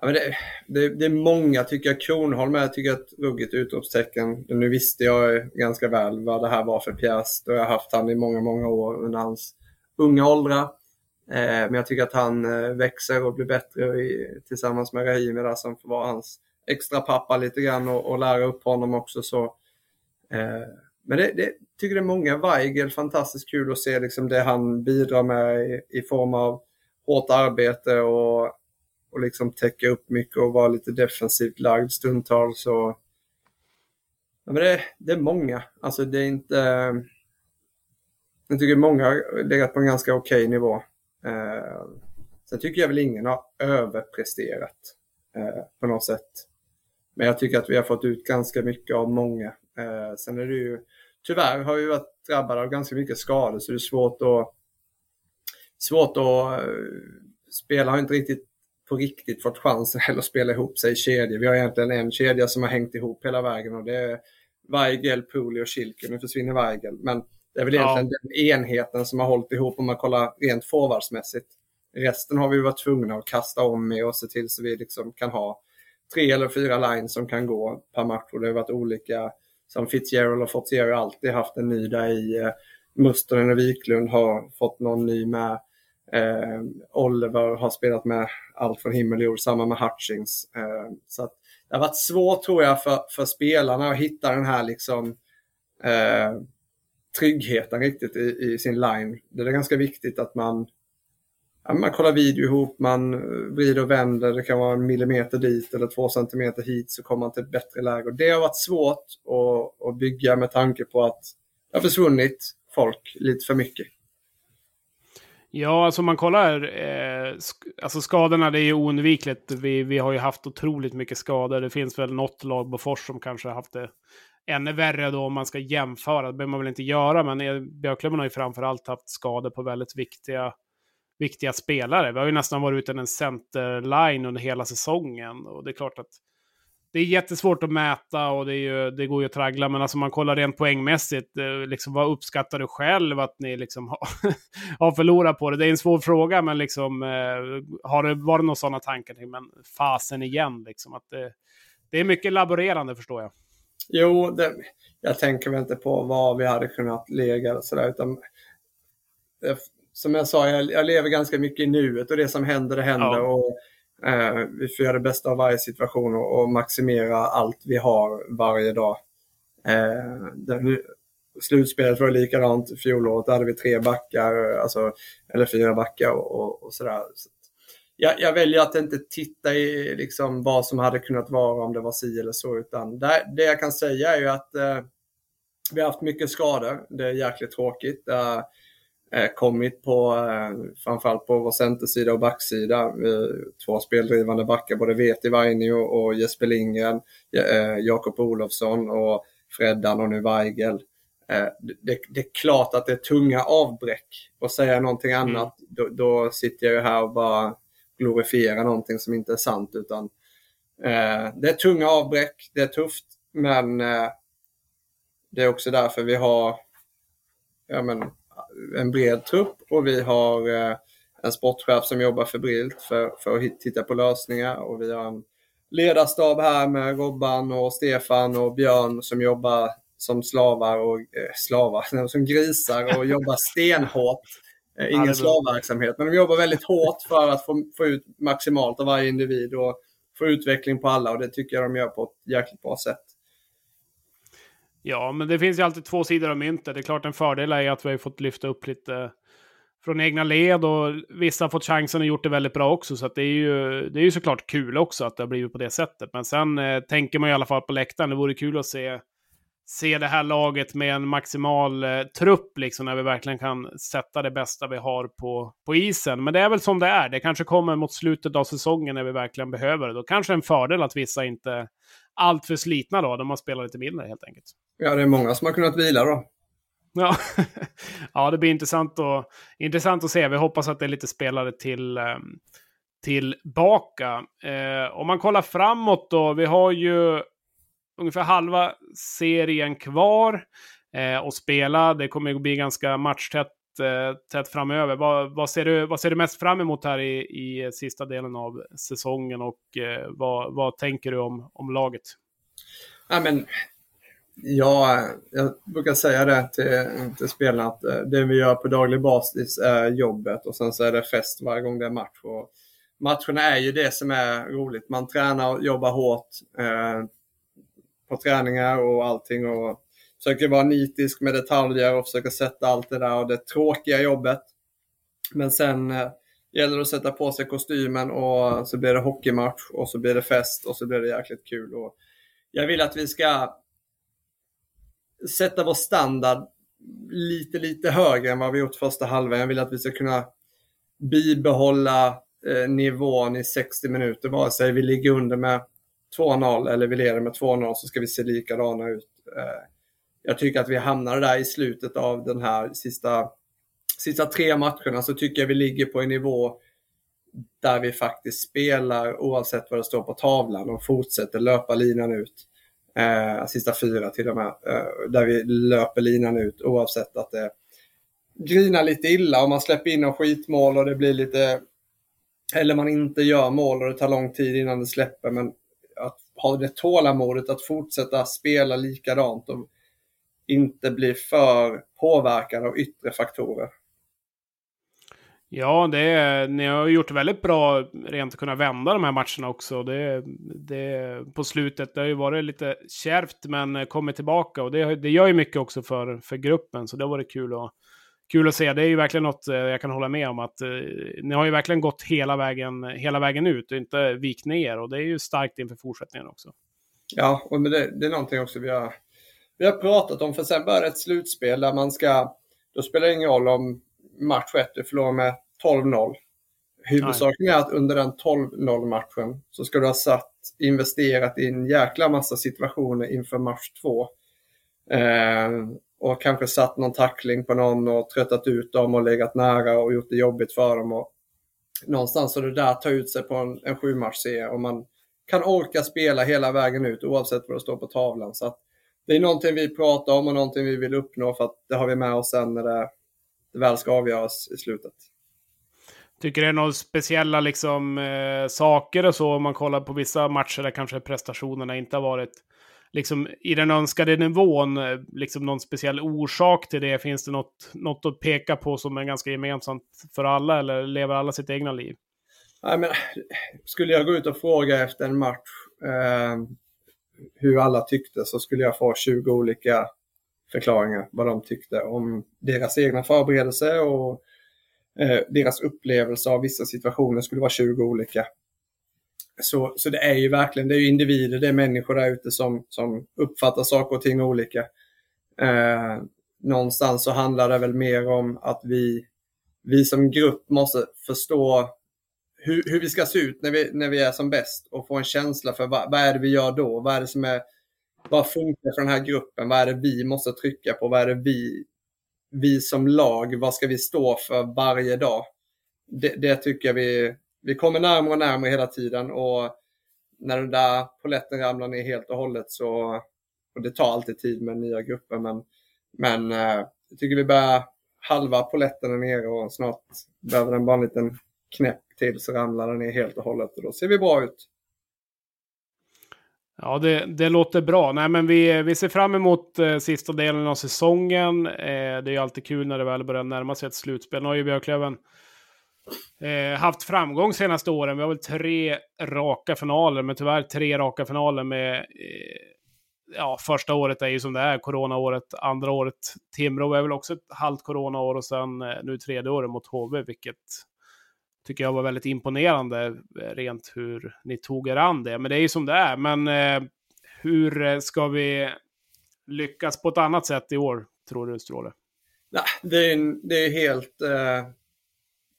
ja, men det, det, det, är många, tycker jag. Kronholm är tycker jag, ett ruggigt utropstecken. Nu visste jag ganska väl vad det här var för pjäs. Då jag haft han i många, många år under hans unga åldrar. Eh, men jag tycker att han eh, växer och blir bättre i, tillsammans med Rahimi där som får vara hans extra pappa lite grann och, och lära upp honom också. Så, eh, men det, det, tycker det är många. Weigel, fantastiskt kul att se liksom det han bidrar med i, i form av hårt arbete och, och liksom täcka upp mycket och vara lite defensivt lagd stundtals. Och, ja, men det, det är många. Alltså det är inte... Eh, jag tycker många har legat på en ganska okej okay nivå. Eh, sen tycker jag väl ingen har överpresterat eh, på något sätt. Men jag tycker att vi har fått ut ganska mycket av många. Eh, sen är det ju, tyvärr har vi varit drabbade av ganska mycket skador så det är svårt att, svårt att eh, spela har inte riktigt på riktigt fått chansen heller att spela ihop sig i kedjor. Vi har egentligen en kedja som har hängt ihop hela vägen och det är Weigel, Pooley och Schilke. Nu försvinner Weigel, men det är väl egentligen ja. den enheten som har hållit ihop om man kollar rent forwardsmässigt. Resten har vi varit tvungna att kasta om med och se till så vi liksom kan ha tre eller fyra lines som kan gå per match och det har varit olika. Som Fitzgerald och Fortier har alltid haft en ny där i. Mustonen och Wiklund har fått någon ny med. Eh, Oliver har spelat med allt från himmel och jord, samma med Hutchings. Eh, så det har varit svårt tror jag för, för spelarna att hitta den här liksom eh, tryggheten riktigt i, i, sin line. Det är ganska viktigt att man, ja, man kollar video ihop, man vrider och vänder, det kan vara en millimeter dit eller två centimeter hit så kommer man till ett bättre läge. Och det har varit svårt att, att bygga med tanke på att det har försvunnit folk lite för mycket. Ja, alltså om man kollar, eh, sk alltså skadorna det är ju oundvikligt. Vi, vi har ju haft otroligt mycket skador. Det finns väl något lag, Bofors, som kanske har haft det ännu värre då om man ska jämföra. Det behöver man väl inte göra, men e- Björklöven har ju framförallt haft skador på väldigt viktiga, viktiga spelare. Vi har ju nästan varit utan en centerline under hela säsongen. Och det är klart att det är jättesvårt att mäta och det, ju, det, går ju att traggla, men alltså man kollar rent poängmässigt, eh, liksom, vad uppskattar du själv att ni liksom har, har förlorat på det? Det är en svår fråga, men liksom, eh, har det varit några sådana tankar? Men fasen igen, liksom, att det, det är mycket laborerande förstår jag. Jo, det, jag tänker väl inte på vad vi hade kunnat lägga och sådär, utan eh, som jag sa, jag, jag, lever ganska mycket i nuet och det som händer, det händer. Ja. Och Eh, vi får göra det bästa av varje situation och, och maximera allt vi har varje dag. Eh, den, slutspelet var likadant fjolåret. Där hade vi tre backar, alltså, eller fyra backar och, och, och sådär. Jag, jag, väljer att inte titta i liksom, vad som hade kunnat vara om det var si eller så. Utan det, det jag kan säga är ju att eh, vi har haft mycket skador. Det är jäkligt tråkigt. Uh, Eh, kommit på, eh, framförallt på vår centersida och backsida. Två speldrivande backar, både Veti Vainio och Jesper Lindgren, eh, Jakob Olofsson och Freddan och nu Weigel. Det, det, är klart att det är tunga avbräck. Och säga någonting mm. annat, då, då, sitter jag ju här och bara glorifiera någonting som inte är sant. Utan, eh, det är tunga avbräck, det är tufft, men eh, det är också därför vi har ja, men, en bred trupp och vi har eh, en sportchef som jobbar febrilt för, för att titta på lösningar och vi har en ledarstab här med Robban och Stefan och Björn som jobbar som slavar och eh, slavar, som grisar och jobbar stenhårt. Eh, ingen ja, slavverksamhet, men de jobbar väldigt hårt för att få, få ut maximalt av varje individ och få utveckling på alla och det tycker jag de gör på ett jäkligt bra sätt. Ja, men det finns ju alltid två sidor av myntet. Det är klart en fördel är att vi har fått lyfta upp lite från egna led och vissa har fått chansen och gjort det väldigt bra också. Så det är ju det är ju såklart kul också att det har blivit på det sättet. Men sen eh, tänker man i alla fall på läktaren. Det vore kul att se, se det här laget med en maximal eh, trupp, liksom, när vi verkligen kan sätta det bästa vi har på, på isen. Men det är väl som det är. Det kanske kommer mot slutet av säsongen när vi verkligen behöver det. Då kanske en fördel att vissa inte allt för slitna då. De har spelat lite mindre helt enkelt. Ja, det är många som har kunnat vila då. Ja, ja det blir intressant, och, intressant att se. Vi hoppas att det är lite spelare till, ehm, tillbaka. Eh, om man kollar framåt då, vi har ju ungefär halva serien kvar eh, att spela. Det kommer att bli ganska matchtätt eh, tätt framöver. Vad, vad, ser du, vad ser du mest fram emot här i, i sista delen av säsongen och eh, vad, vad tänker du om, om laget? Ja, men Ja, jag brukar säga det till, till spelarna att eh, det vi gör på daglig basis är jobbet och sen så är det fest varje gång det är match. Och matcherna är ju det som är roligt. Man tränar och jobbar hårt eh, på träningar och allting och försöker vara nitisk med detaljer och försöker sätta allt det där och det tråkiga jobbet. Men sen eh, gäller det att sätta på sig kostymen och så blir det hockeymatch och så blir det fest och så blir det jäkligt kul. Och jag vill att vi ska sätta vår standard lite, lite högre än vad vi gjort första halvan. Jag vill att vi ska kunna bibehålla eh, nivån i 60 minuter. Vare sig vi ligger under med 2-0 eller vi leder med 2-0 så ska vi se likadana ut. Eh, jag tycker att vi hamnade där i slutet av den här sista, sista tre matcherna så tycker jag vi ligger på en nivå där vi faktiskt spelar oavsett vad det står på tavlan och fortsätter löpa linan ut. Eh, sista fyra till och med. Eh, där vi löper linan ut oavsett att det grinar lite illa och man släpper in en skitmål och det blir lite... Eller man inte gör mål och det tar lång tid innan det släpper. Men att ha det tålamodet att fortsätta spela likadant. Och inte bli för påverkad av yttre faktorer. Ja, det är, ni har gjort väldigt bra rent att kunna vända de här matcherna också. Det, det, på slutet, det har ju varit lite kärvt men kommit tillbaka och det, det gör ju mycket också för, för gruppen. Så det har varit kul att, kul att se. Det är ju verkligen något eh, jag kan hålla med om att eh, ni har ju verkligen gått hela vägen, hela vägen ut och inte vikt ner och det är ju starkt inför fortsättningen också. Ja, och det, det är någonting också vi har, vi har pratat om för sen börjar ett slutspel där man ska, då spelar det ingen roll om match 1 du förlorar med 12-0. Huvudsaken är att under den 12-0 matchen så ska du ha satt, investerat i en jäkla massa situationer inför match 2. Eh, och kanske satt någon tackling på någon och tröttat ut dem och legat nära och gjort det jobbigt för dem. Och någonstans så det där tar ut sig på en, en sjumatchserie serie och man kan orka spela hela vägen ut oavsett vad det står på tavlan. Så det är någonting vi pratar om och någonting vi vill uppnå för att det har vi med oss sen när det, det väl ska avgöras i slutet. Tycker det är några speciella liksom, eh, saker och så om man kollar på vissa matcher där kanske prestationerna inte har varit liksom, i den önskade nivån, eh, liksom någon speciell orsak till det? Finns det något, något att peka på som är ganska gemensamt för alla eller lever alla sitt egna liv? Nej, men, skulle jag gå ut och fråga efter en match eh, hur alla tyckte så skulle jag få 20 olika förklaringar vad de tyckte om deras egna förberedelser och eh, deras upplevelse av vissa situationer skulle vara 20 olika. Så, så det är ju verkligen, det är ju individer, det är människor där ute som, som uppfattar saker och ting olika. Eh, någonstans så handlar det väl mer om att vi, vi som grupp måste förstå hur, hur vi ska se ut när vi, när vi är som bäst och få en känsla för vad, vad är det vi gör då? Vad är det som är, vad funkar för den här gruppen? Vad är det vi måste trycka på? Vad är det vi, vi som lag, vad ska vi stå för varje dag? Det, det tycker jag vi, vi kommer närmare och närmare hela tiden och när den där poletten ramlar ner helt och hållet så, och det tar alltid tid med nya grupper, men, men eh, jag tycker vi börjar halva poletten är nere och snart behöver den bara en liten knäpp till så ramlar den ner helt och hållet och då ser vi bra ut. Ja, det, det låter bra. Nej, men vi, vi ser fram emot eh, sista delen av säsongen. Eh, det är alltid kul när det väl börjar närma sig ett slutspel. Nu har ju Björklöven eh, haft framgång senaste åren. Vi har väl tre raka finaler, men tyvärr tre raka finaler med... Eh, ja, första året är ju som det är, coronaåret. Andra året, Timrå är väl också ett halvt coronaår och sen eh, nu tredje året mot HV, vilket tycker jag var väldigt imponerande eh, rent hur ni tog er an det. Men det är ju som det är. Men eh, hur eh, ska vi lyckas på ett annat sätt i år, tror du, Stråle? Nej, det är, det är helt... Eh,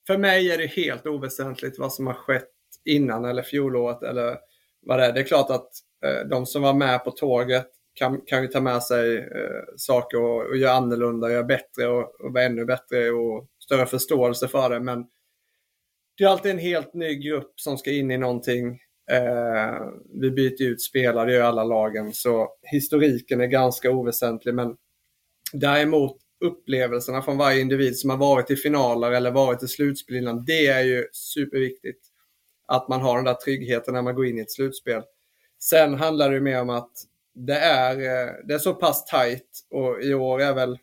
för mig är det helt oväsentligt vad som har skett innan eller fjolåret eller vad det är. Det är klart att eh, de som var med på tåget kan, kan ju ta med sig eh, saker och, och göra annorlunda, göra bättre och, och vara ännu bättre och större förståelse för det. Men det är alltid en helt ny grupp som ska in i någonting. Eh, vi byter ut spelare, det gör alla lagen, så historiken är ganska oväsentlig. Men däremot upplevelserna från varje individ som har varit i finaler eller varit i slutspel innan, det är ju superviktigt. Att man har den där tryggheten när man går in i ett slutspel. Sen handlar det mer om att det är, eh, det är så pass tajt och i år är väl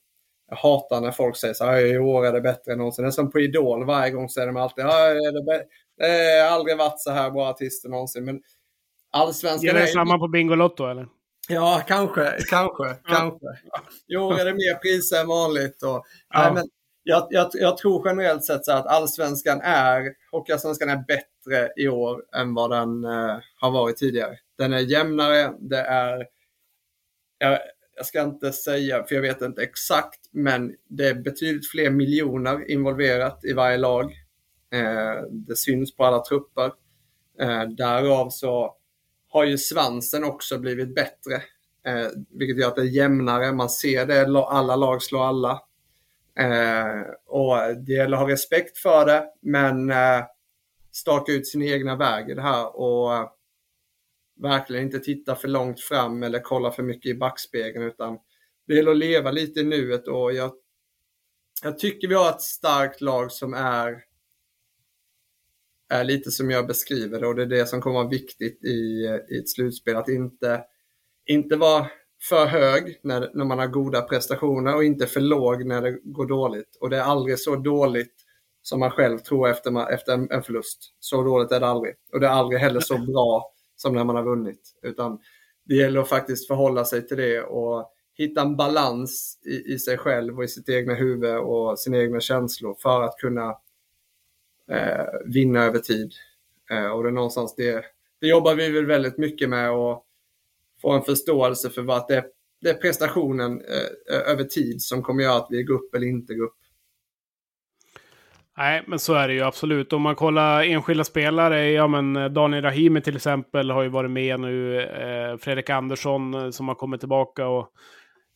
jag hatar när folk säger så här, i år är det bättre än någonsin. Det är som på Idol, varje gång säger de alltid, är det, det har aldrig varit så här bra artister någonsin. Men allsvenskan... Är... samma på Bingolotto eller? Ja, kanske, kanske, ja. kanske. I år är det mer priser än vanligt. Och, ja. nej, men jag, jag, jag, tror generellt sett så att allsvenskan är, Hockeyallsvenskan är bättre i år än vad den eh, har varit tidigare. Den är jämnare, det är... Jag, jag ska inte säga, för jag vet inte exakt, men det är betydligt fler miljoner involverat i varje lag. Eh, det syns på alla trupper. Eh, därav så har ju svansen också blivit bättre. Eh, vilket gör att det är jämnare. Man ser det, alla lag slår alla. Eh, och det gäller att ha respekt för det, men eh, staka ut sin egna väg i det här. Och eh, verkligen inte titta för långt fram eller kolla för mycket i backspegeln utan det gäller att leva lite i nuet och jag, jag tycker vi har ett starkt lag som är, är lite som jag beskriver det och det är det som kommer vara viktigt i, i ett slutspel. Att inte, inte vara för hög när, när man har goda prestationer och inte för låg när det går dåligt. Och det är aldrig så dåligt som man själv tror efter, efter en, en förlust. Så dåligt är det aldrig. Och det är aldrig heller så bra som när man har vunnit. Utan det gäller att faktiskt förhålla sig till det och hitta en balans i, i sig själv och i sitt egna huvud och sina egna känslor för att kunna Eh, vinna över tid. Eh, och det är någonstans det, det jobbar vi väl väldigt mycket med och få en förståelse för vad det är, det är prestationen eh, över tid som kommer göra att vi går upp eller inte går upp. Nej, men så är det ju absolut. Om man kollar enskilda spelare, ja men eh, Daniel Rahimi till exempel har ju varit med nu. Eh, Fredrik Andersson eh, som har kommit tillbaka och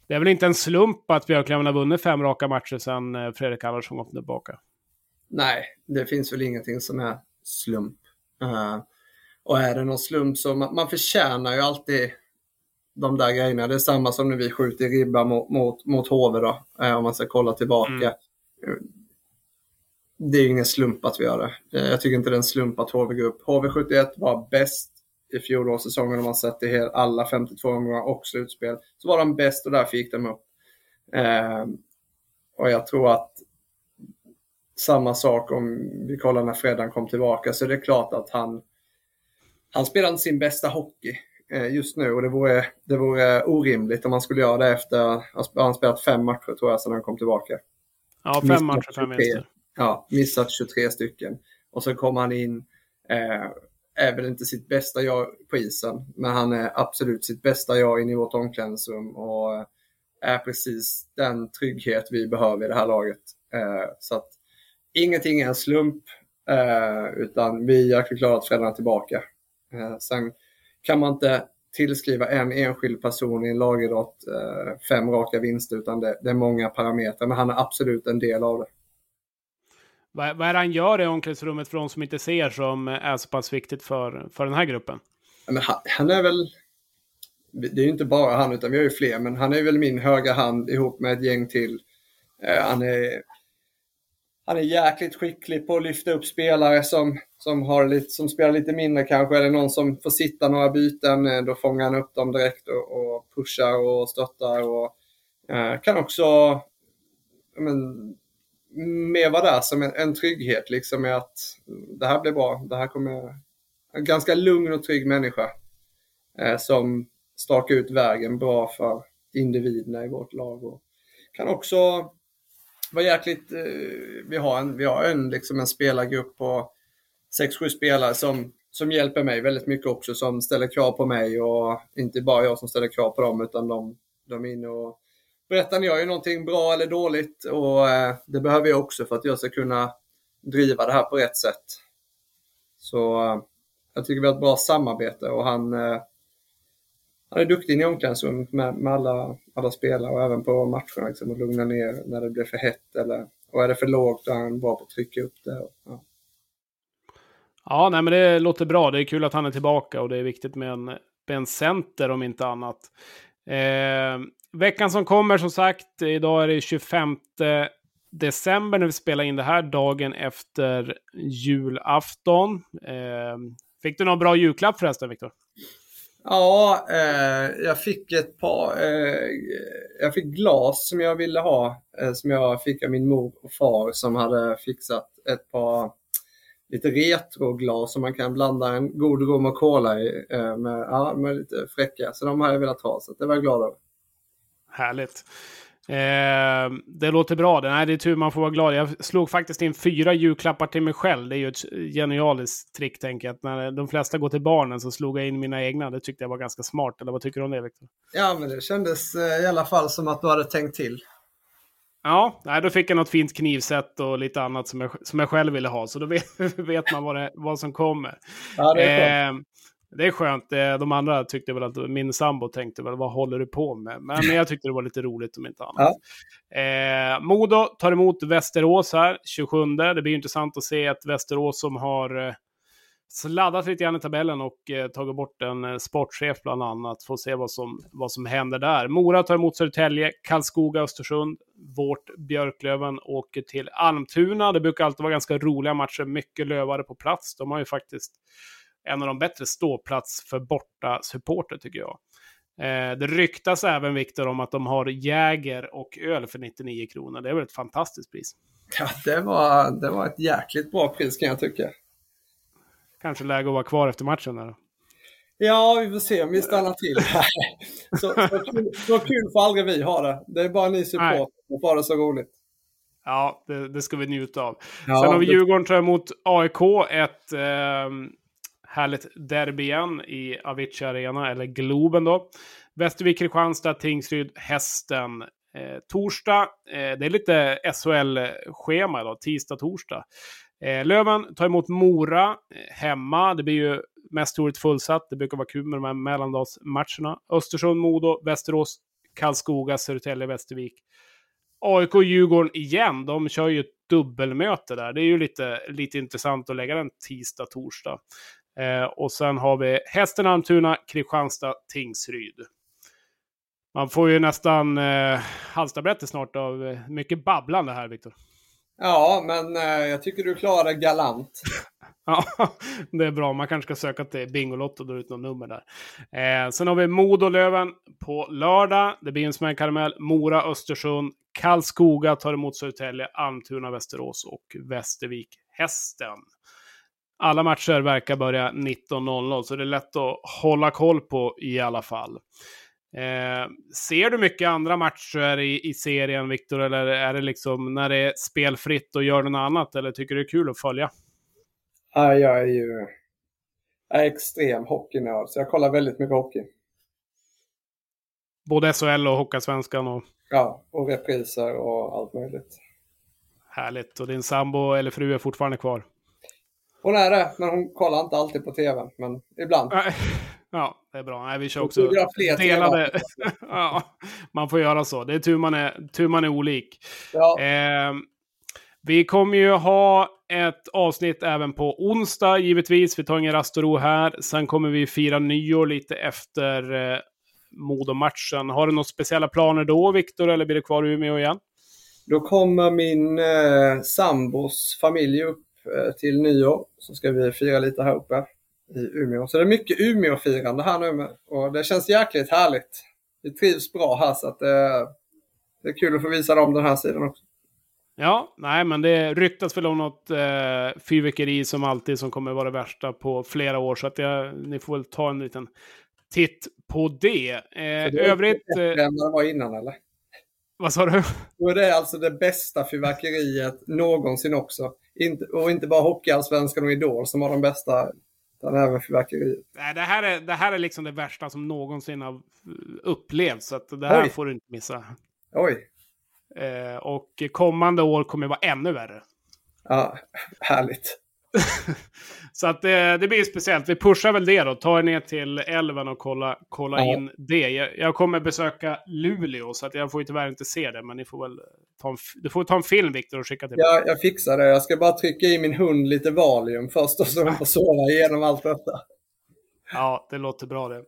det är väl inte en slump att Björklöven har vunnit fem raka matcher sedan Fredrik Andersson kom tillbaka. Nej, det finns väl ingenting som är slump. Uh, och är det någon slump så man, man förtjänar ju alltid de där grejerna. Det är samma som när vi skjuter ribba mot, mot, mot HV då, uh, om man ska kolla tillbaka. Mm. Det är ingen slump att vi gör det. Jag tycker inte det är en slump att HV går upp. HV71 var bäst i fjolårssäsongen om man sett det alla 52 omgångar och slutspel. Så var de bäst och därför gick de upp. Eh, och jag tror att samma sak om vi kollar när Fredan kom tillbaka så det är klart att han, han spelar inte sin bästa hockey eh, just nu och det vore, det vore orimligt om han skulle göra det efter, han spelat fem matcher tror jag sedan han kom tillbaka. Ja, fem missat matcher fem minst. Ja, missat 23 stycken. Och så kom han in, eh, är väl inte sitt bästa jag på isen, men han är absolut sitt bästa jag inne i vårt omklädningsrum och är precis den trygghet vi behöver i det här laget. Eh, så att ingenting är en slump, eh, utan vi är att Freddan är tillbaka. Eh, sen kan man inte tillskriva en enskild person i en lagidrott eh, fem raka vinster, utan det, det, är många parametrar, men han är absolut en del av det. Vad, vad är det han gör i omklädningsrummet för de som inte ser som är så pass viktigt för, för den här gruppen? Men han, han är väl, det är ju inte bara han utan vi har ju fler, men han är väl min höga hand ihop med ett gäng till. Han, är, han är jäkligt skicklig på att lyfta upp spelare som, som, har lite, som spelar lite mindre kanske. Är det någon som får sitta några byten, eh, då fångar han upp dem direkt och, och pushar och stöttar. Och, eh, kan också men, mer vara där som en, en trygghet liksom med att det här blir bra. Det här kommer... En ganska lugn och trygg människa eh, som stakar ut vägen bra för individerna i vårt lag. Och kan också var jäkligt... Eh, vi har en, vi har en, liksom en spelargrupp på 6-7 spelare som, som hjälper mig väldigt mycket också, som ställer krav på mig och inte bara jag som ställer krav på dem utan de, de är inne och berättar när jag gör någonting bra eller dåligt och eh, det behöver jag också för att jag ska kunna driva det här på rätt sätt. Så eh, jag tycker vi har ett bra samarbete och han, eh, han är duktig i omklädningsrummet med, med alla, alla spelare och även på matcherna liksom, och lugna ner när det blir för hett eller och är det för lågt då är han bra på att trycka upp det. Och, ja. Ja, nej, men det låter bra. Det är kul att han är tillbaka och det är viktigt med en, med en center om inte annat. Eh, Veckan som kommer, som sagt, idag är det 25 december när vi spelar in det här, dagen efter julafton. Eh, fick du någon bra julklapp förresten, Viktor? Ja, eh, jag fick ett par, eh, jag fick glas som jag ville ha, eh, som jag fick av min mor och far som hade fixat ett par lite retroglas som man kan blanda en god rom och cola i eh, med, ja, med lite fräcka. Så de har jag velat ha, så det var jag glad över. Härligt. Eh, det låter bra. Det, nej, det är tur man får vara glad. Jag slog faktiskt in fyra julklappar till mig själv. Det är ju ett genialiskt trick, tänker jag. När de flesta går till barnen så slog jag in mina egna. Det tyckte jag var ganska smart. Eller vad tycker du om det, Victor? Ja, men det kändes eh, i alla fall som att du hade tänkt till. Ja, nej, då fick jag något fint knivsätt och lite annat som jag, som jag själv ville ha. Så då vet, vet man vad, det, vad som kommer. Ja, det är eh, det är skönt. Eh, de andra tyckte väl att min sambo tänkte väl vad håller du på med? Men jag tyckte det var lite roligt om inte annat. Ja. Eh, Modo tar emot Västerås här 27. Det blir intressant att se ett Västerås som har eh, sladdat lite grann i tabellen och eh, tagit bort en eh, sportchef bland annat. Får se vad som, vad som händer där. Mora tar emot Södertälje, Karlskoga, Östersund. Vårt Björklöven åker till Almtuna. Det brukar alltid vara ganska roliga matcher, mycket lövare på plats. De har ju faktiskt en av de bättre ståplats för borta supporter tycker jag. Eh, det ryktas även, Viktor, om att de har Jäger och öl för 99 kronor. Det är väl ett fantastiskt pris? Ja, det var, det var ett jäkligt bra pris kan jag tycka. Kanske läge att vara kvar efter matchen. Där. Ja, vi får se om vi stannar till. så, så, kul, så kul får aldrig vi ha det. Det är bara ni supportrar som får det så roligt. Ja, det, det, ska vi njuta av. Ja, Sen har vi Djurgården tar emot AIK. Ett eh, härligt derby igen i Avicii Arena, eller Globen då. Västervik, Kristianstad, Tingsryd, Hästen. Eh, torsdag, eh, det är lite SHL-schema idag, tisdag, torsdag. Eh, Löven tar emot Mora eh, hemma. Det blir ju mest troligt fullsatt. Det brukar vara kul med de här mellandagsmatcherna. Östersund, Modo, Västerås, Karlskoga, Södertälje, Västervik. AIK och Djurgården igen, de kör ju ett dubbelmöte där. Det är ju lite, lite intressant att lägga den tisdag, torsdag. Eh, och sen har vi Hästen, Almtuna, Kristianstad, Tingsryd. Man får ju nästan eh, halstabrätter snart av eh, mycket babblande här, Viktor. Ja, men eh, jag tycker du klarar galant. ja, det är bra. Man kanske ska söka till Bingolotto och dra ut något nummer där. Eh, sen har vi Modo-Löven på lördag. Det blir en smällkaramell. Mora, Östersund, Karlskoga tar emot Södertälje, Almtuna, Västerås och Västervik, Hästen. Alla matcher verkar börja 19.00, så det är lätt att hålla koll på i alla fall. Eh, ser du mycket andra matcher i, i serien, Viktor, eller är det liksom när det är spelfritt och gör något annat, eller tycker du det är kul att följa? Ja, jag är ju jag är extrem hockeynörd, så jag kollar väldigt mycket hockey. Både SHL och Hockeyallsvenskan? Och... Ja, och repriser och allt möjligt. Härligt. Och din sambo eller fru är fortfarande kvar? Hon är det, men hon kollar inte alltid på tv. Men ibland. Ja, det är bra. Nej, vi kör också delade... ja, man får göra så. Det är tur man är, tur man är olik. Ja. Eh, vi kommer ju ha ett avsnitt även på onsdag, givetvis. Vi tar ingen rast och ro här. Sen kommer vi fira nyår lite efter eh, Modo-matchen. Har du några speciella planer då, Viktor, eller blir det kvar i Umeå igen? Då kommer min eh, sambos familj upp till nyår. Så ska vi fira lite här uppe i Umeå. Så det är mycket Umeå-firande här nu och det känns jäkligt härligt. Vi trivs bra här så att det, det är kul att få visa dem den här sidan också. Ja, nej men det ryktas väl om något eh, fyrverkeri som alltid som kommer vara det värsta på flera år. Så att jag, ni får väl ta en liten titt på det. Eh, det övrigt... Det än det var innan eller? Vad sa du? Är det alltså det bästa fyrverkeriet någonsin också. Inte, och inte bara Hockeyallsvenskan och Idol som har de bästa utan även fyrverkeriet. Nej, det här, är, det här är liksom det värsta som någonsin har upplevts. Så det här Oj. får du inte missa. Oj. Eh, och kommande år kommer vara ännu värre. Ja, härligt. så att det, det, blir speciellt. Vi pushar väl det då. Ta er ner till älven och kolla, kolla ja. in det. Jag, jag, kommer besöka Luleå så att jag får tyvärr inte se det. Men ni får väl ta en, du får ta en film Viktor och skicka till mig. Ja, jag fixar det. Jag ska bara trycka i min hund lite Valium först och så får sova igenom allt detta. Ja, det låter bra det.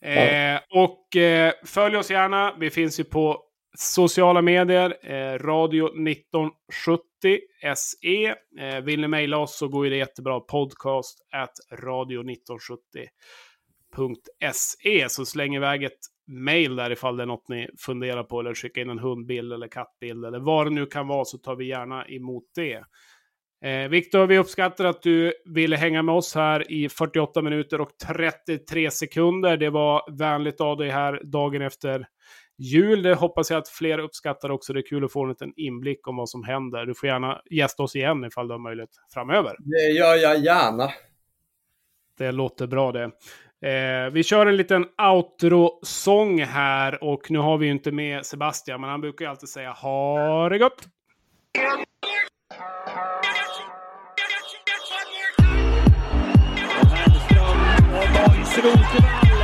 Eh, och eh, följ oss gärna. Vi finns ju på Sociala medier, eh, radio 1970 SE. Eh, vill ni mejla oss så går det jättebra. Podcast at radio1970.se. Så släng iväg ett mejl där ifall det är något ni funderar på. Eller skicka in en hundbild eller kattbild eller vad det nu kan vara så tar vi gärna emot det. Eh, Viktor, vi uppskattar att du ville hänga med oss här i 48 minuter och 33 sekunder. Det var vänligt av dig här dagen efter jul. Det hoppas jag att fler uppskattar också. Det är kul att få en liten inblick om vad som händer. Du får gärna gästa oss igen ifall du har möjlighet framöver. Det gör jag gärna. Det låter bra det. Eh, vi kör en liten outro-sång här och nu har vi ju inte med Sebastian, men han brukar ju alltid säga ha det gott! Rosenberg